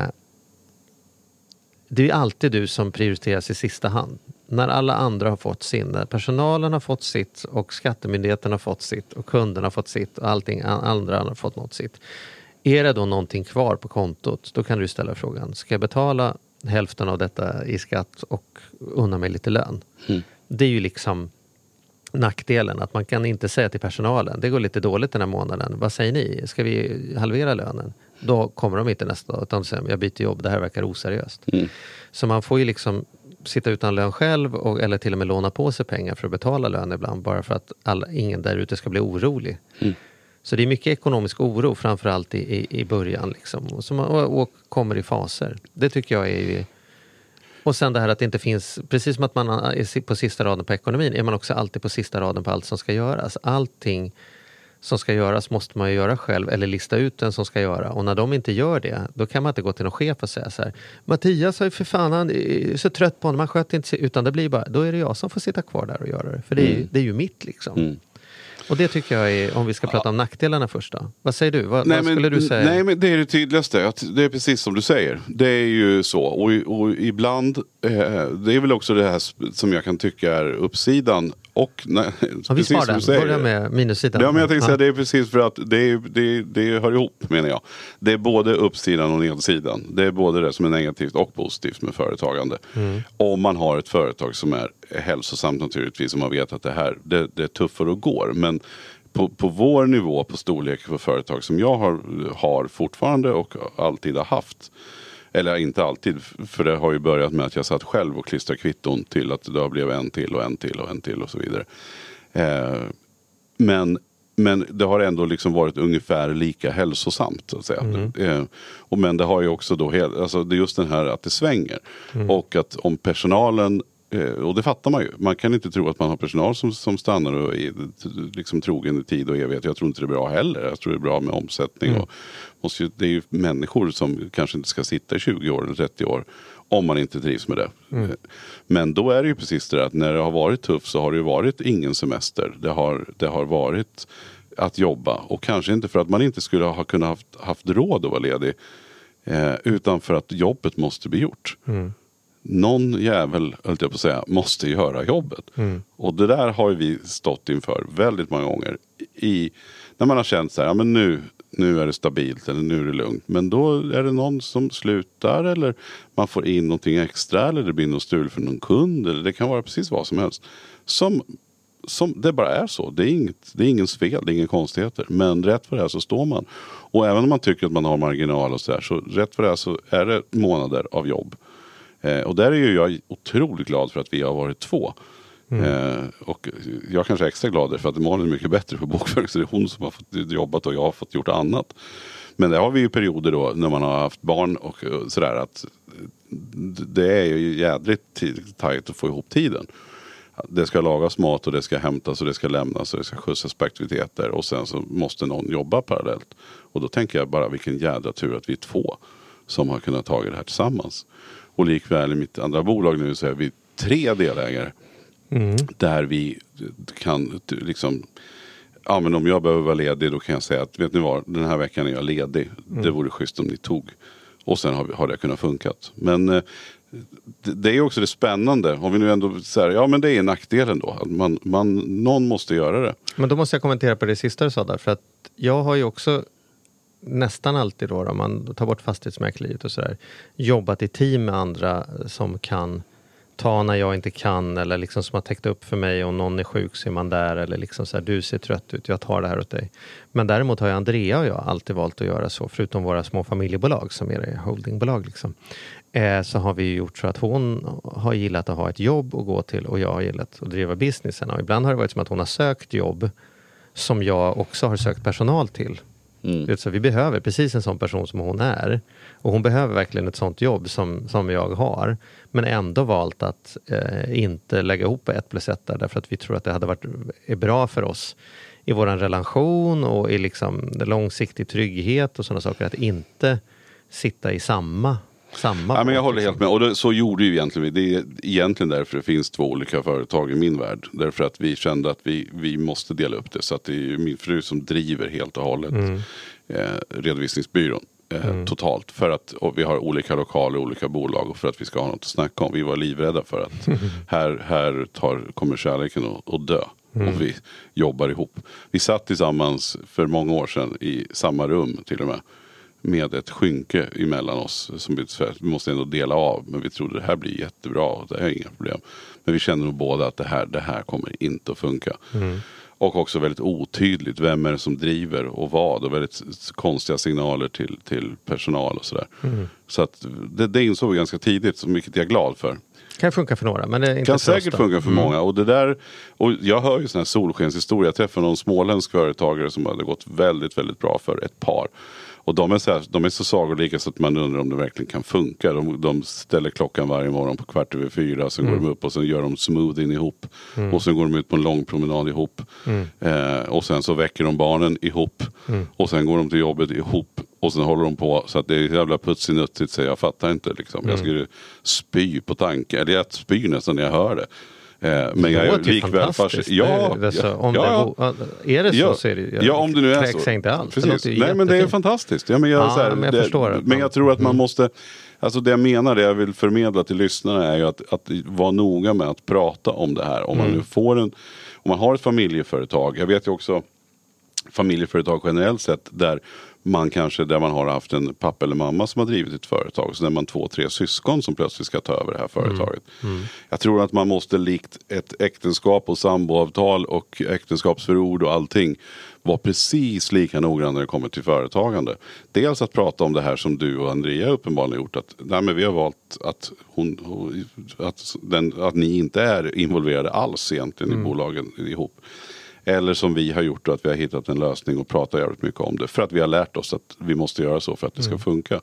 det är alltid du som prioriteras i sista hand. När alla andra har fått sin, när personalen har fått sitt och skattemyndigheten har fått sitt och kunderna har fått sitt och allting andra har fått något sitt. Är det då någonting kvar på kontot, då kan du ställa frågan, ska jag betala hälften av detta i skatt och unna mig lite lön? Det är ju liksom nackdelen att man kan inte säga till personalen, det går lite dåligt den här månaden, vad säger ni, ska vi halvera lönen? Då kommer de inte nästa dag, utan säger jag byter jobb, det här verkar oseriöst. Så man får ju liksom sitta utan lön själv och, eller till och med låna på sig pengar för att betala lön ibland bara för att alla, ingen där ute ska bli orolig. Så det är mycket ekonomisk oro framförallt i, i, i början liksom, och, som, och, och kommer i faser. Det tycker jag är och sen det här att det inte finns, precis som att man är på sista raden på ekonomin, är man också alltid på sista raden på allt som ska göras. Allting som ska göras måste man ju göra själv eller lista ut den som ska göra. Och när de inte gör det, då kan man inte gå till någon chef och säga så här Mattias har ju för fan, han är så trött på honom, han sköter inte sig, utan det blir bara, då är det jag som får sitta kvar där och göra det. För det är, ju, det är ju mitt liksom. Och det tycker jag är, om vi ska prata om nackdelarna först då. Vad säger du? Vad, vad skulle du säga? Nej men det är det tydligaste. Det är precis som du säger. Det är ju så. Och, och ibland, eh, det är väl också det här som jag kan tycka är uppsidan. Och nej, ja, vi precis som den, du säger. börja med minussidan. Ja men jag tänkte säga det är precis för att det, det, det hör ihop menar jag. Det är både uppsidan och nedsidan. Det är både det som är negativt och positivt med företagande. Mm. Om man har ett företag som är hälsosamt naturligtvis och man vet att det här det, det är tuffare och går. Men på, på vår nivå på storlek på företag som jag har, har fortfarande och alltid har haft. Eller inte alltid, för det har ju börjat med att jag satt själv och klistrade kvitton till att det blivit en till och en till och en till och så vidare. Eh, men, men det har ändå liksom varit ungefär lika hälsosamt. Så att säga. Eh, och men det har ju också då, alltså det är just den här att det svänger. Och att om personalen och det fattar man ju. Man kan inte tro att man har personal som, som stannar och är liksom trogen i tid och evighet. Jag tror inte det är bra heller. Jag tror det är bra med omsättning. Och måste det är ju människor som kanske inte ska sitta i 20 år eller 30 år. Om man inte trivs med det. Eh, Men då är det ju precis det där att när det har varit tufft så har det ju varit ingen semester. Det har, det har varit att jobba. Och kanske inte för att man inte skulle ha kunnat haft, haft råd att vara ledig. Eh, utan för att jobbet måste bli gjort. Någon jävel, höll jag på att säga, måste göra jobbet. Och det där har vi stått inför väldigt många gånger. I, när man har känt så här, ja men nu, nu är det stabilt eller nu är det lugnt. Men då är det någon som slutar eller man får in någonting extra eller det blir något strul för någon kund. Eller det kan vara precis vad som helst. Som, som det bara är så. Det är, inget, det är ingens fel, det är inga konstigheter. Men rätt för det här så står man. Och även om man tycker att man har marginal och så där. Så rätt för det här så är det månader av jobb. Eh, och där är ju jag otroligt glad för att vi har varit två. Eh, och jag kanske är extra glad för att Malin är mycket bättre på bokföring. Så det är hon som har fått jobbat och jag har fått gjort annat. Men det har vi ju perioder då när man har haft barn och eh, sådär. att Det är ju jädrigt tajt att få ihop tiden. Det ska lagas mat och det ska hämtas och det ska lämnas och det ska skjutsas på aktiviteter. Och sen så måste någon jobba parallellt. Och då tänker jag bara vilken jädra tur att vi är två som har kunnat ta det här tillsammans. Och likväl i mitt andra bolag nu så är vi tre delägare. Där vi kan liksom Ja men om jag behöver vara ledig då kan jag säga att vet ni vad den här veckan är jag ledig. Det vore schysst om ni tog. Och sen har, vi, har det kunnat funkat. Men eh, det, det är också det spännande. Om vi nu ändå säger ja men det är nackdelen då. Att man, man, någon måste göra det. Men då måste jag kommentera på det sista du sa där. För att jag har ju också nästan alltid då, om man tar bort fastighetsmäkleriet och sådär, jobbat i team med andra som kan ta när jag inte kan eller liksom som har täckt upp för mig. Om någon är sjuk så är man där eller liksom så här, du ser trött ut, jag tar det här åt dig. Men däremot har ju Andrea och jag alltid valt att göra så, förutom våra små familjebolag som är holdingbolag. Liksom. Eh, så har vi gjort så att hon har gillat att ha ett jobb att gå till och jag har gillat att driva businessen. Och ibland har det varit som att hon har sökt jobb som jag också har sökt personal till. Mm. Så vi behöver precis en sån person som hon är. Och hon behöver verkligen ett sånt jobb som, som jag har. Men ändå valt att eh, inte lägga ihop ett plus ett där, därför att vi tror att det hade varit är bra för oss i vår relation och i liksom långsiktig trygghet och sådana saker. Att inte sitta i samma, samma Ja, men jag håller liksom. helt med. Och det, så gjorde ju egentligen vi. Det är egentligen därför det finns två olika företag i min värld. Därför att vi kände att vi, vi måste dela upp det. Så att det är ju min fru som driver helt och hållet eh, redovisningsbyrån. Eh, Totalt. För att vi har olika lokaler, olika bolag och för att vi ska ha något att snacka om. Vi var livrädda för att här, här tar, kommer kärleken att, dö. Och vi jobbar ihop. Vi satt tillsammans för många år sedan i samma rum till och med med ett skynke emellan oss. Som vi, vi måste ändå dela av. Men vi trodde det här blir jättebra. Och det här är inga problem. Men vi kände nog båda att det här, det här kommer inte att funka. Och också väldigt otydligt. Vem är det som driver och vad. Och väldigt konstiga signaler till, till personal och sådär. Så att det, det insåg vi ganska tidigt. Vilket jag är glad för Kan funka för några, men det är inte kan säkert funka för många. Och, det där, och jag hör ju sådana här solskenshistorier. Jag träffade någon småländsk företagare som hade gått väldigt, väldigt bra för ett par. Och de är, så här, de är så sagolika så att man undrar om det verkligen kan funka. De, de ställer klockan varje morgon på kvart över fyra. Sen går de upp och sen gör de smoothien ihop. Och sen går de ut på en lång promenad ihop. Eh, och sen så väcker de barnen ihop. Och sen går de till jobbet ihop. Och sen håller de på så att det är jävla putsinuttigt så jag fattar inte. Liksom. Jag skulle spy på tanken. Eller jag spyr nästan när jag hör det. Eh, men jag är ju likväl fascinerad. Ja, Det ja, om ja, det, är, det så Ja. så är det ja, om det nu är så. jag inte alls. Det Precis. ju Nej, men det är fantastiskt. Ja, men jag, Ja, här, men jag det, förstår att Men jag tror att man måste, alltså det jag menar, det jag vill förmedla till lyssnarna är ju att, att vara noga med att prata om det här. Om man nu får en, om man har ett familjeföretag. Jag vet ju också familjeföretag generellt sett där man kanske där man har haft en pappa eller mamma som har drivit ett företag. Så när man två, tre syskon som plötsligt ska ta över det här företaget. Jag tror att man måste likt ett äktenskap och samboavtal och äktenskapsförord och allting vara precis lika noggrann när det kommer till företagande. Dels att prata om det här som du och Andrea uppenbarligen gjort. Att, nej, men vi har valt att, hon, hon- att, den, att ni inte är involverade alls egentligen i bolagen ihop. Eller som vi har gjort då, att vi har hittat en lösning och pratar jävligt mycket om det. För att vi har lärt oss att vi måste göra så för att det ska funka.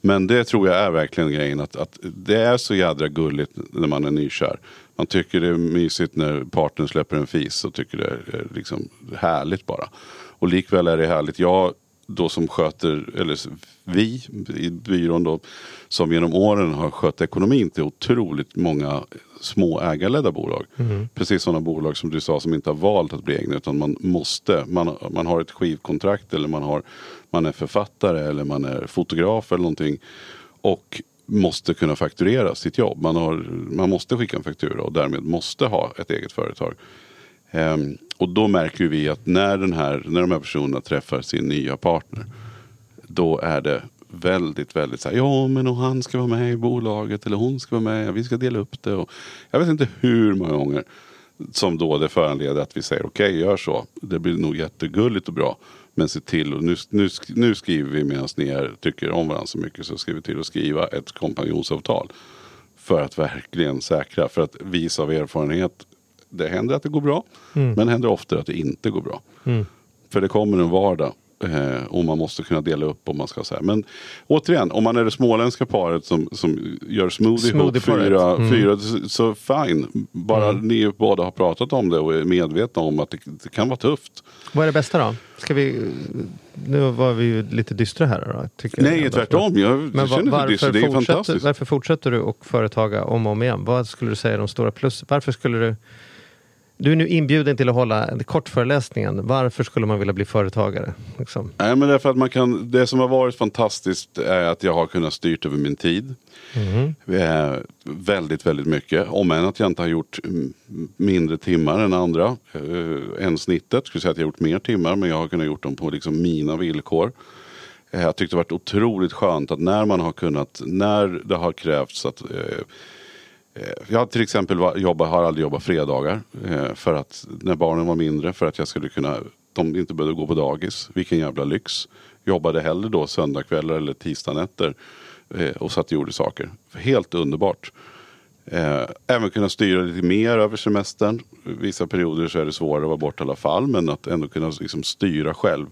Men det tror jag är verkligen grejen. Att, att det är så jädra gulligt när man är nykär. Man tycker det är mysigt när partnern släpper en fis och tycker det är liksom härligt bara. Och likväl är det härligt. Jag då som sköter, eller vi i byrån då, som genom åren har skött ekonomin till otroligt många små ägarledda bolag. Precis sådana bolag som du sa som inte har valt att bli egna utan man måste, man, man har ett skivkontrakt eller man, har, man är författare eller man är fotograf eller någonting. Och måste kunna fakturera sitt jobb. Man, har, man måste skicka en faktura och därmed måste ha ett eget företag Ehm, och då märker vi att när, den här, när de här personerna träffar sin nya partner. Då är det väldigt, väldigt så här, ja men och han ska vara med i bolaget eller hon ska vara med, vi ska dela upp det. Och jag vet inte hur många gånger som då det föranleder att vi säger okej, gör så. Det blir nog jättegulligt och bra. Men se till, och nu, nu, nu skriver vi medan ni är, tycker om varandra så mycket så ska vi till att skriva ett kompanjonsavtal. För att verkligen säkra, för att visa av erfarenhet. Det händer att det går bra, men det händer ofta att det inte går bra. För det kommer en vardag. Eh, och man måste kunna dela upp om man ska säga. Men återigen, om man är det småländska paret som, som gör smoothie, ihop Smoothie-paret. fyra, Mm. fyra så, fine. Bara ni båda har pratat om det och är medvetna om att det, det kan vara tufft. Vad är det bästa då? Ska vi, nu var vi ju lite dystra här då. Tycker jag Nej, ändå. tvärtom. Jag Men känner var, varför, det är fortsätter, fantastiskt. varför fortsätter du och företaga om och om igen? Vad skulle du säga är de stora plus? Varför skulle du... Du är nu inbjuden till att hålla en kort föreläsningen. Varför skulle man vilja bli företagare? Liksom. Nej, men därför att man kan, det som har varit fantastiskt är att jag har kunnat styrt över min tid. Eh, väldigt, väldigt mycket. Om än att jag inte har gjort mm, mindre timmar än andra. Eh, än snittet. Skulle säga att jag har gjort mer timmar men jag har kunnat gjort dem på liksom mina villkor. Eh, jag tyckte det varit otroligt skönt att när man har kunnat, när det har krävts att Eh, Eh, jag har till exempel jobbat, har aldrig jobbat fredagar. Eh, för att när barnen var mindre. För att jag skulle kunna, de inte behövde gå på dagis. Vilken jävla lyx. Jobbade hellre då söndagkvällar eller tisdagnätter. Eh, och satt och gjorde saker. Helt underbart. Eh, även kunna styra lite mer över semestern. Vissa perioder så är det svårare att vara borta i alla fall. Men att ändå kunna liksom styra själv.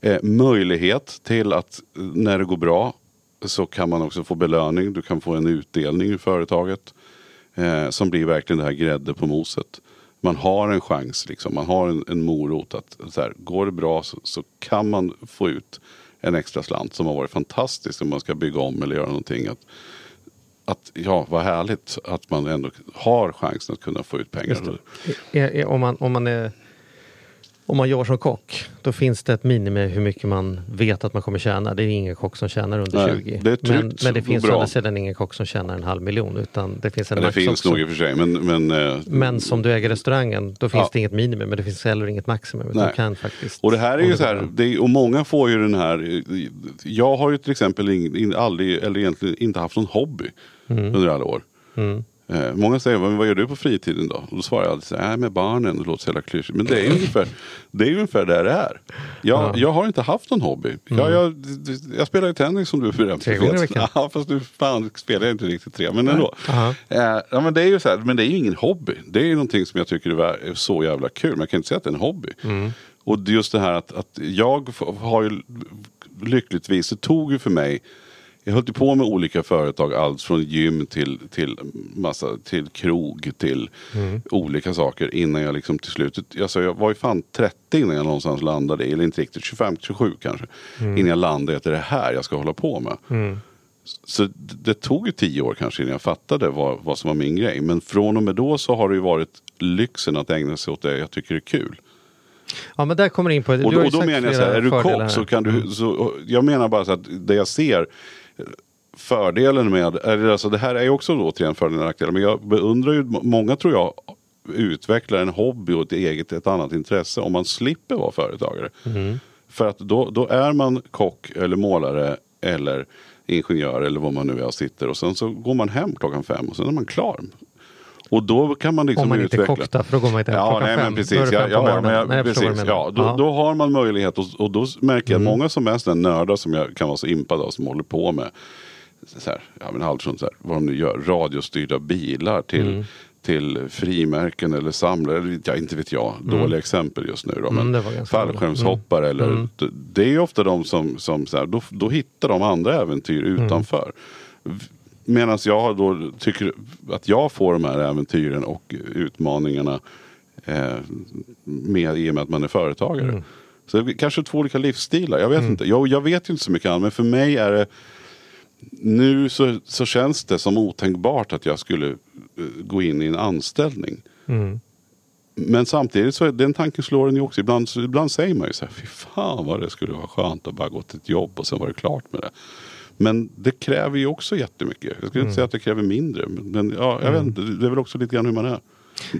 Eh, möjlighet till att eh, när det går bra så kan man också få belöning. Du kan få en utdelning i företaget. Eh, som blir verkligen det här grädde på moset. Man har en chans, liksom. man har en, en morot. att så här, Går det bra så, så kan man få ut en extra slant som har varit fantastisk om man ska bygga om eller göra någonting. Att, att ja, vad härligt att man ändå har chansen att kunna få ut pengar. Om, man, om, man är, om man jobbar som kock, då finns det ett minimi hur mycket man vet att man kommer tjäna. Det är ingen kock som tjänar under Nej, 20. det men, men det finns å andra sidan ingen kock som tjänar en halv miljon. Utan det finns en Ja, det max finns också. nog i och för sig. Men, men, eh, Men som du äger restaurangen, då finns Ja. det inget minimum men det finns heller inget maximum. Du kan faktiskt, Och det här är ju så här, är, och många får ju den här, jag har ju till exempel in, in, aldrig, eller egentligen inte haft någon hobby Mm. under alla år. Eh, många säger, "Men vad gör du på fritiden då? Och då svarar jag alltid så här, "Nej, med barnen, det låter så jävla klyschigt. Men det är ungefär, det är ungefär där det är. Jag, jag har inte haft någon hobby. Jag, jag, jag spelar ju tennis som du. Mm. Tre gånger i veckan. Ja, fast nu fan spelar jag inte riktigt tre, men ändå. Eh, ja, men det är ju så här, men det är ju ingen hobby. Det är ju någonting som jag tycker är så jävla kul. Men jag kan inte säga att det är en hobby. Och det är just det här att, att jag har ju lyckligtvis, det tog ju för mig jag höll på med olika företag, allt från gym till, till, massa, till krog till olika saker innan jag liksom till slutet, alltså jag var ju fan 30 innan jag någonstans landade, eller inte riktigt, 25-27 kanske. Innan jag landade att det är det här jag ska hålla på med. Så det, det tog ju tio år kanske innan jag fattade vad, vad som var min grej. Men från och med då så har det ju varit lyxen att ägna sig åt det jag tycker är kul. Ja men där kommer in på, Och, då- och då menar jag så här, är du kock så kan du, så, jag menar bara så att det jag ser Fördelen med, alltså det här är ju också återigen fördelar och nackdelar. Men jag beundrar ju, många tror jag utvecklar en hobby och ett eget, ett annat intresse om man slipper vara företagare. Mm. För att då, då är man kock eller målare eller ingenjör eller vad man nu är och sitter och sen så går man hem klockan fem och sen är man klar. Och då kan man liksom Om man inte utveckla. kock då, för då går man inte hem Ja, nej, fem. men Då precis. är det Ja, fem på ja, ja, men jag, Nej, precis. Ja, då, då har man möjlighet och, och då märker jag Mm. att många som är sådana nördar som jag kan vara så impad av som håller på med så här, ja, men från så här, vad de nu gör, radiostyrda bilar till, Mm. till frimärken eller samlare. eller Ja, inte vet jag, dåliga exempel just nu. Då, men Mm, ganska bra. fallskärmshoppare eller d- det är ofta de som, som så här, då, då hittar de andra äventyr Mm. utanför. Medan jag då tycker att jag får de här äventyren och utmaningarna eh, med, i och med att man är företagare. Mm. Så det är kanske två olika livsstilar. Jag vet inte. Jag, jag vet ju inte så mycket annat. Men för mig är det nu så, så känns det som otänkbart att jag skulle eh, gå in i en anställning. Mm. Men samtidigt så är den tanken slår en ju också. Ibland, ibland säger man ju så här, fy fan vad det skulle vara skönt att bara gå till ett jobb och sen var det klart med det. Men det kräver ju också jättemycket. Jag skulle inte säga att det kräver mindre. Men, ja, jag vet inte, det är väl också lite grann hur man är.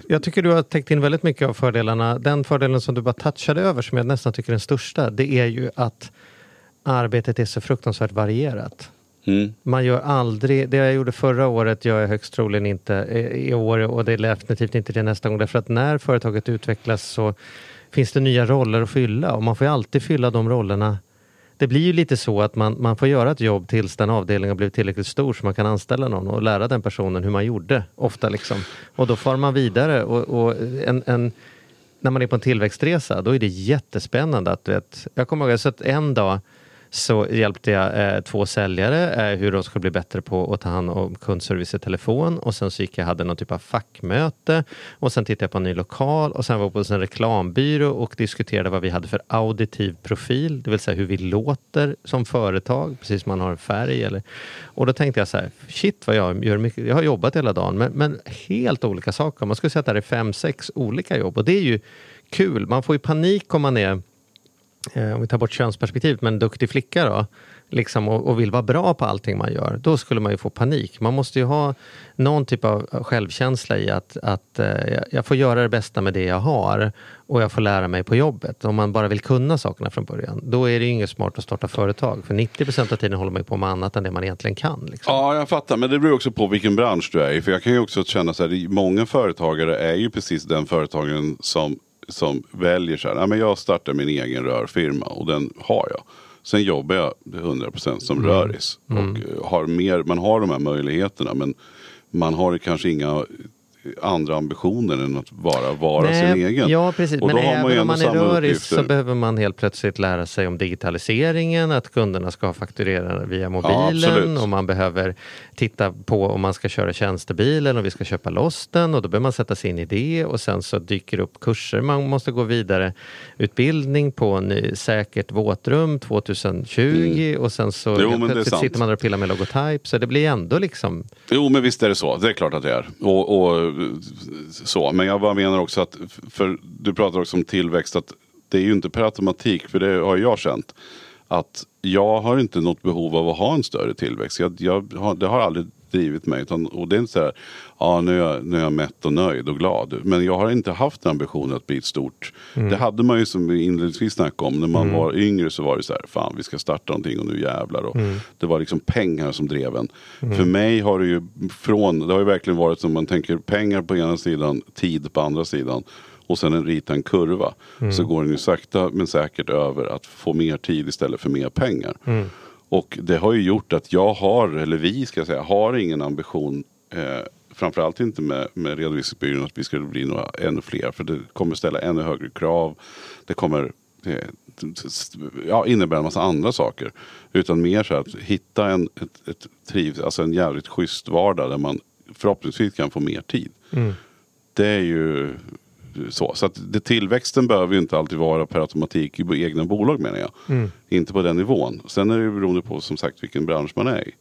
Jag tycker du har täckt in väldigt mycket av fördelarna. Den fördelen som du bara touchade över, som jag nästan tycker är den största, det är ju att arbetet är så fruktansvärt varierat. Mm. Man gör aldrig, det jag gjorde förra året gör jag högst troligen inte i i år och det är definitivt inte det nästa gång. Därför att när företaget utvecklas så finns det nya roller att fylla och man får ju alltid fylla de rollerna. Det blir ju lite så att man, man får göra ett jobb tills den avdelningen har blivit tillräckligt stor så man kan anställa någon och lära den personen hur man gjorde, ofta liksom. Och då far man vidare och, och en, en, när man är på en tillväxtresa, då är det jättespännande att, vet, jag kommer ihåg, att en dag så hjälpte jag eh, två säljare eh, hur de skulle bli bättre på att ta hand om kundservice i telefon. Och sen så gick jag hade någon typ av fackmöte. Och sen tittade jag på en ny lokal. Och sen var jag på en reklambyrå och diskuterade vad vi hade för auditiv profil, det vill säga hur vi låter som företag, precis som man har en färg eller och då tänkte jag så här, shit vad jag gör mycket, jag har jobbat hela dagen men, men helt olika saker, man skulle säga att det är fem, sex olika jobb. Och det är ju kul, man får ju panik om man är eh, om vi tar bort könsperspektivet, men duktig flicka då, liksom, och, och vill vara bra på allting man gör, då skulle man ju få panik. Man måste ju ha någon typ av självkänsla i att, att eh, jag- får göra det bästa med det jag har och jag får lära mig på jobbet. Om man bara vill kunna sakerna från början, då är det ju inget smart att starta företag. För 90% av tiden håller man ju på med annat än det man egentligen kan. Liksom. Ja, jag fattar. Men det beror också på vilken bransch du är i. För jag kan ju också känna så här, många företagare är ju precis den företagaren som, som väljer så här, "Nej, men jag startar min egen rörfirma och den har jag. Sen jobbar jag 100% som röris. Och eh, har mer, man har de här möjligheterna men man har kanske inga andra ambitioner än att bara vara Nej, sin egen. Ja, precis. Och Men även om man är uppgifter. så behöver man helt plötsligt lära sig om digitaliseringen, att kunderna ska fakturera via mobilen absolut. och man behöver titta på om man ska köra tjänstebil eller om vi ska köpa loss den och då behöver man sätta sig in i det och sen så dyker det upp kurser man måste gå vidare. Utbildning på ny, säkert våtrum 2020 och sen så Mm. Jo, plötsligt sitter man där och pillar med logotype så det blir ändå liksom Jo men visst är det så, det är klart att det är. Och, och så. Men jag bara menar också att, för du pratar också om tillväxt, att det är ju inte per automatik, för det har jag känt, att jag har inte något behov av att ha en större tillväxt. Jag, jag har, det har aldrig drivit mig. Utan, och det är inte så här, ja nu är, jag, nu är jag mätt och nöjd och glad. Men jag har inte haft ambitionen att bli ett stort. Det hade man ju som vi inledningsvis snackade om. När man var yngre så var det så här, fan vi ska starta någonting och nu jävlar. Och Det var liksom pengar som drev en. För mig har det ju från, det har ju verkligen varit som man tänker pengar på ena sidan, tid på andra sidan. Och sen en rita en kurva. Så går den ju sakta men säkert över att få mer tid istället för mer pengar. Och det har ju gjort att jag har, eller vi ska jag säga, har ingen ambition eh, Framförallt inte med, med redovisningsbyrån att vi skulle bli några ännu fler. För det kommer ställa ännu högre krav. Det kommer eh, ja, innebära en massa andra saker. Utan mer så att hitta en, ett, ett triv, alltså en jävligt schysst vardag där man förhoppningsvis kan få mer tid. Det är ju så. Så att det, tillväxten behöver ju inte alltid vara per automatik i egna bolag menar jag. Inte på den nivån. Sen är det ju beroende på som sagt vilken bransch man är i.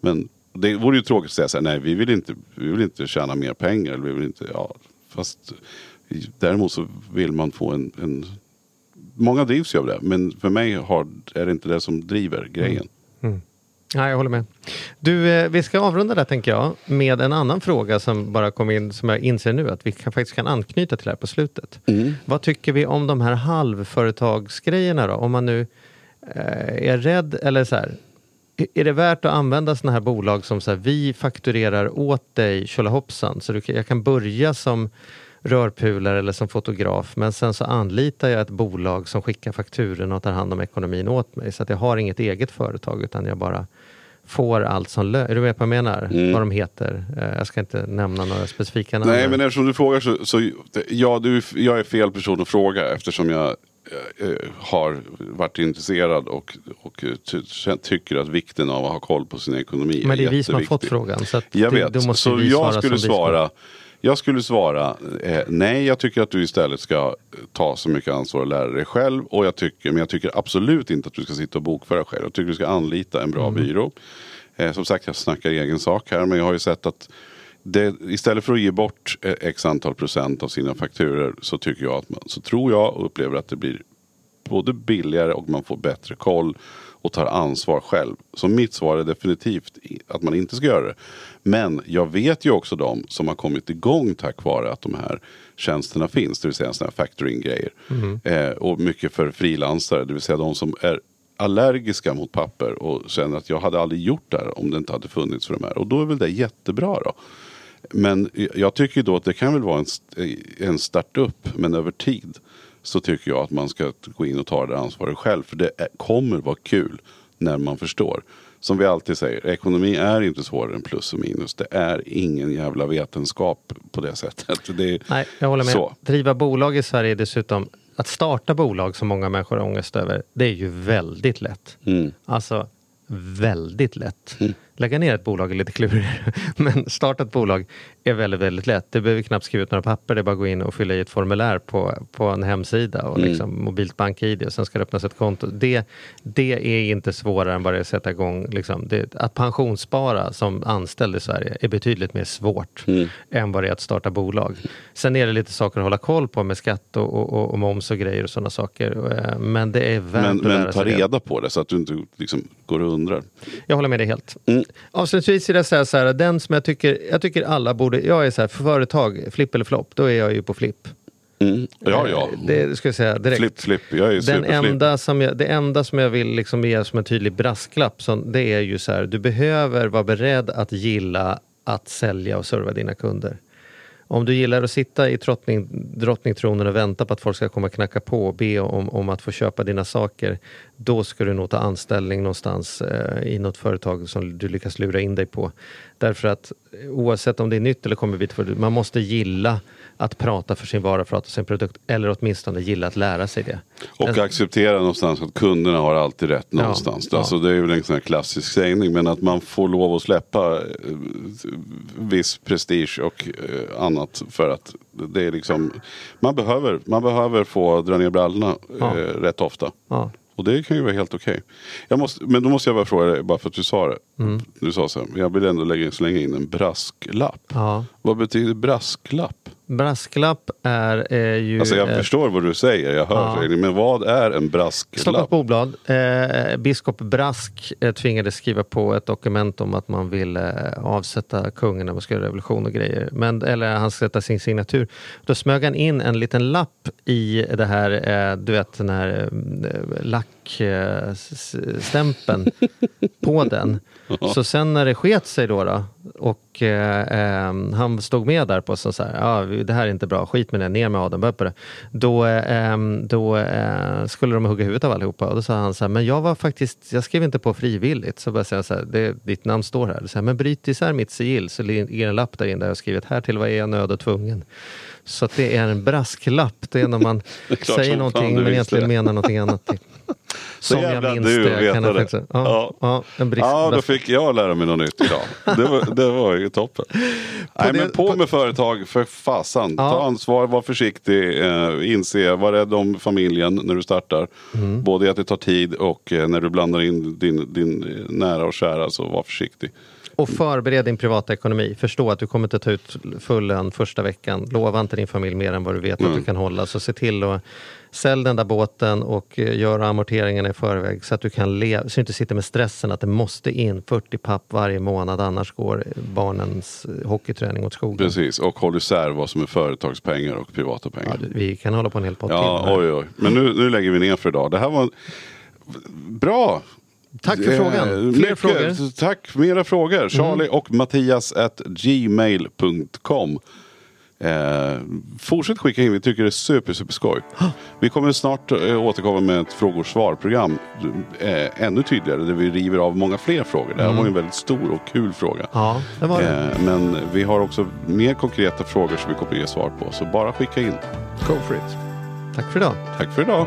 Men det vore ju tråkigt att säga så här, nej vi vill inte, vi vill inte tjäna mer pengar. Eller vi vill inte, ja, fast däremot så vill man få en, en Många drivs ju av det. Men för mig har, är det inte det som driver grejen. Ja, jag håller med. Du, eh, vi ska avrunda där tänker jag med en annan fråga som bara kom in som jag inser nu att vi kan, faktiskt kan anknyta till här på slutet. Vad tycker vi om de här halvföretagsgrejerna då? Om man nu eh, är rädd eller så här. är- det värt att använda sådana här bolag som så här, vi fakturerar åt dig tjolahoppsan så du, jag kan börja som rörpulare eller som fotograf men sen så anlitar jag ett bolag som skickar fakturorna och tar hand om ekonomin åt mig så att jag har inget eget företag utan jag bara får allt som lön. Är du med på vad jag menar? Vad de heter? Eh, Jag ska inte nämna några specifika namn. Nej men eftersom du frågar så, så ja, du, jag är fel person att fråga eftersom jag eh, eh, har varit intresserad och, och ty, tycker att vikten av att ha koll på sin ekonomi Men det är vi som har fått frågan. Så Jag vet, så jag skulle svara jag skulle svara eh, nej, jag tycker att du istället ska ta så mycket ansvar och lära dig själv. Och jag tycker, men jag tycker absolut inte att du ska sitta och bokföra själv. Jag tycker du ska anlita en bra Mm. byrå. Eh, som sagt, jag snackar egen sak här. Men jag har ju sett att det, istället för att ge bort eh, x antal procent av sina fakturer så tycker jag att man, så tror jag och upplever att det blir både billigare och man får bättre koll. Och tar ansvar själv. Så mitt svar är definitivt att man inte ska göra det. Men jag vet ju också de som har kommit igång tack vare att de här tjänsterna finns. Det vill säga sådana här factoring-grejer. Eh, och mycket för frilansare. Det vill säga de som är allergiska mot papper och känner att jag hade aldrig gjort det här om det inte hade funnits för de här. Och då är väl det jättebra då. Men jag tycker då att det kan väl vara en, en startup. Men över tid så tycker jag att man ska gå in och ta det ansvaret själv. För det kommer vara kul när man förstår. Som vi alltid säger, ekonomi är inte svårare än plus och minus. Det är ingen jävla vetenskap på det sättet. Det är Nej, jag håller med. Så. Driva bolag i Sverige är dessutom, att starta bolag som många människor har ångest över, det är ju väldigt lätt. Mm. Alltså väldigt lätt. Lägga ner ett bolag är lite klurigare. Men starta ett bolag är väldigt, väldigt lätt. Det behöver knappt skriva ut några papper. Det är bara att gå in och fylla i ett formulär på, på en hemsida och liksom mobilt bank-id och sen ska det öppnas ett konto. Det, det är inte svårare än bara att sätta igång. Liksom. Det, att pensionsspara som anställd i Sverige är betydligt mer svårt än vad det är att starta bolag. Sen är det lite saker att hålla koll på med skatt och, och, och, och moms och grejer och sådana saker. Eh, Men det är värt Men, att lära men ta det. reda på det så att du inte liksom går och undrar. Jag håller med dig helt. Mm. Avslutningsvis vill jag säga så här, den som jag tycker, jag tycker alla borde, jag är så här, för företag, flipp eller flopp, då är jag ju på flipp. Mm. Ja, ja. Eh, Det ska jag säga direkt. Flipp, flipp. Jag är Den enda som jag, det enda som jag vill liksom ge som en tydlig brasklapp, så det är ju så här, du behöver vara beredd att gilla att sälja och serva dina kunder. Om du gillar att sitta i trottning, drottningtronen och vänta på att folk ska komma och knacka på och be om, om att få köpa dina saker, då ska du nog ta anställning någonstans eh, i något företag som du lyckas lura in dig på. Därför att oavsett om det är nytt eller kommer bit för man måste gilla att prata för sin vara, prata för sin produkt, eller åtminstone gilla att lära sig det. Och acceptera någonstans att kunderna har alltid rätt någonstans. ja. Alltså, det är väl en sån klassisk sägning. Men att man får lov att släppa eh, viss prestige och eh, annat. För att det är liksom. Man behöver, man behöver få dra ner brallorna Ja. eh, rätt ofta. Ja. Och det kan ju vara helt okej. Måste, men då måste jag bara fråga dig, bara för att du sa det. Mm. Du sa så här, jag vill ändå lägga, slänga in en brasklapp. Ja. Vad betyder brasklapp? Brasklapp är, är ju... Alltså jag eh, förstår vad du säger, jag hör Ja. säger, men vad är en Stockholms brasklapp? Boblad. Eh, biskop Brask eh, tvingades skriva på ett dokument om att man ville eh, avsätta kungen när man ska göra revolution och grejer. Men, eller han ska sätta sin signatur. Då smög han in en liten lapp i det här, eh, du vet den här eh, lackstämpeln på den. Så sen när det sket sig då, då och eh, eh, han stod med där på så, så här, ja, det här är inte bra, skit med det, ner med Adam, på det. Då, eh, ehm, då eh, skulle de hugga huvudet av allihopa och då sa han så här, men jag var faktiskt, jag skrev inte på frivilligt. Så bara säga så här, det, ditt namn står här. Så här, men bryt isär mitt sigill så ligger en lapp där inne där jag har skrivit, här till vad är jag nöd och tvungen. Så att det är en brasklapp, det är när man är säger någonting men egentligen det. menar någonting annat. Som jag minns du det. Kan jag faktiskt, ja, ja. en brisk, Ja, då fick jag lära mig något nytt idag. Det var, det var ju toppen. Nej, det- men på, på- med företag för fasan. Ja. Ta ansvar, var försiktig, eh, inse, var rädd om familjen när du startar. Mm. Både att det tar tid och eh, när du blandar in din, din eh, nära och kära, så var försiktig. Och förbered din privata ekonomi. Förstå att du kommer inte ta ut full lön första veckan. Lova inte din familj mer än vad du vet att du kan hålla. Så se till att sälj den där båten och eh, gör amorteringarna i förväg så att du kan leva, så du inte sitter med stressen att det måste in 40 papp varje månad annars går barnens eh, hockeyträning åt skogen. Precis, och håll isär vad som är företagspengar och privata Ja, pengar. du- vi kan hålla på en hel podd Ja, till. oj, oj. Men nu, nu lägger vi ner för idag. Det här var bra. Tack för Eh, frågan. Fler mycket. frågor? Tack, mera frågor. Charlie och Mattias at gmail.com. Eh, fortsätt skicka in, vi tycker det är super, super skoj. Vi kommer snart eh, återkomma med ett frågor svar-program. Eh, ännu tydligare, där vi river av många fler frågor. Det här var ju en väldigt stor och kul fråga. Ja, det var det. Eh, men vi har också mer konkreta frågor som vi kommer ge svar på. Så bara skicka in. Go for it. Tack för idag. Tack för idag.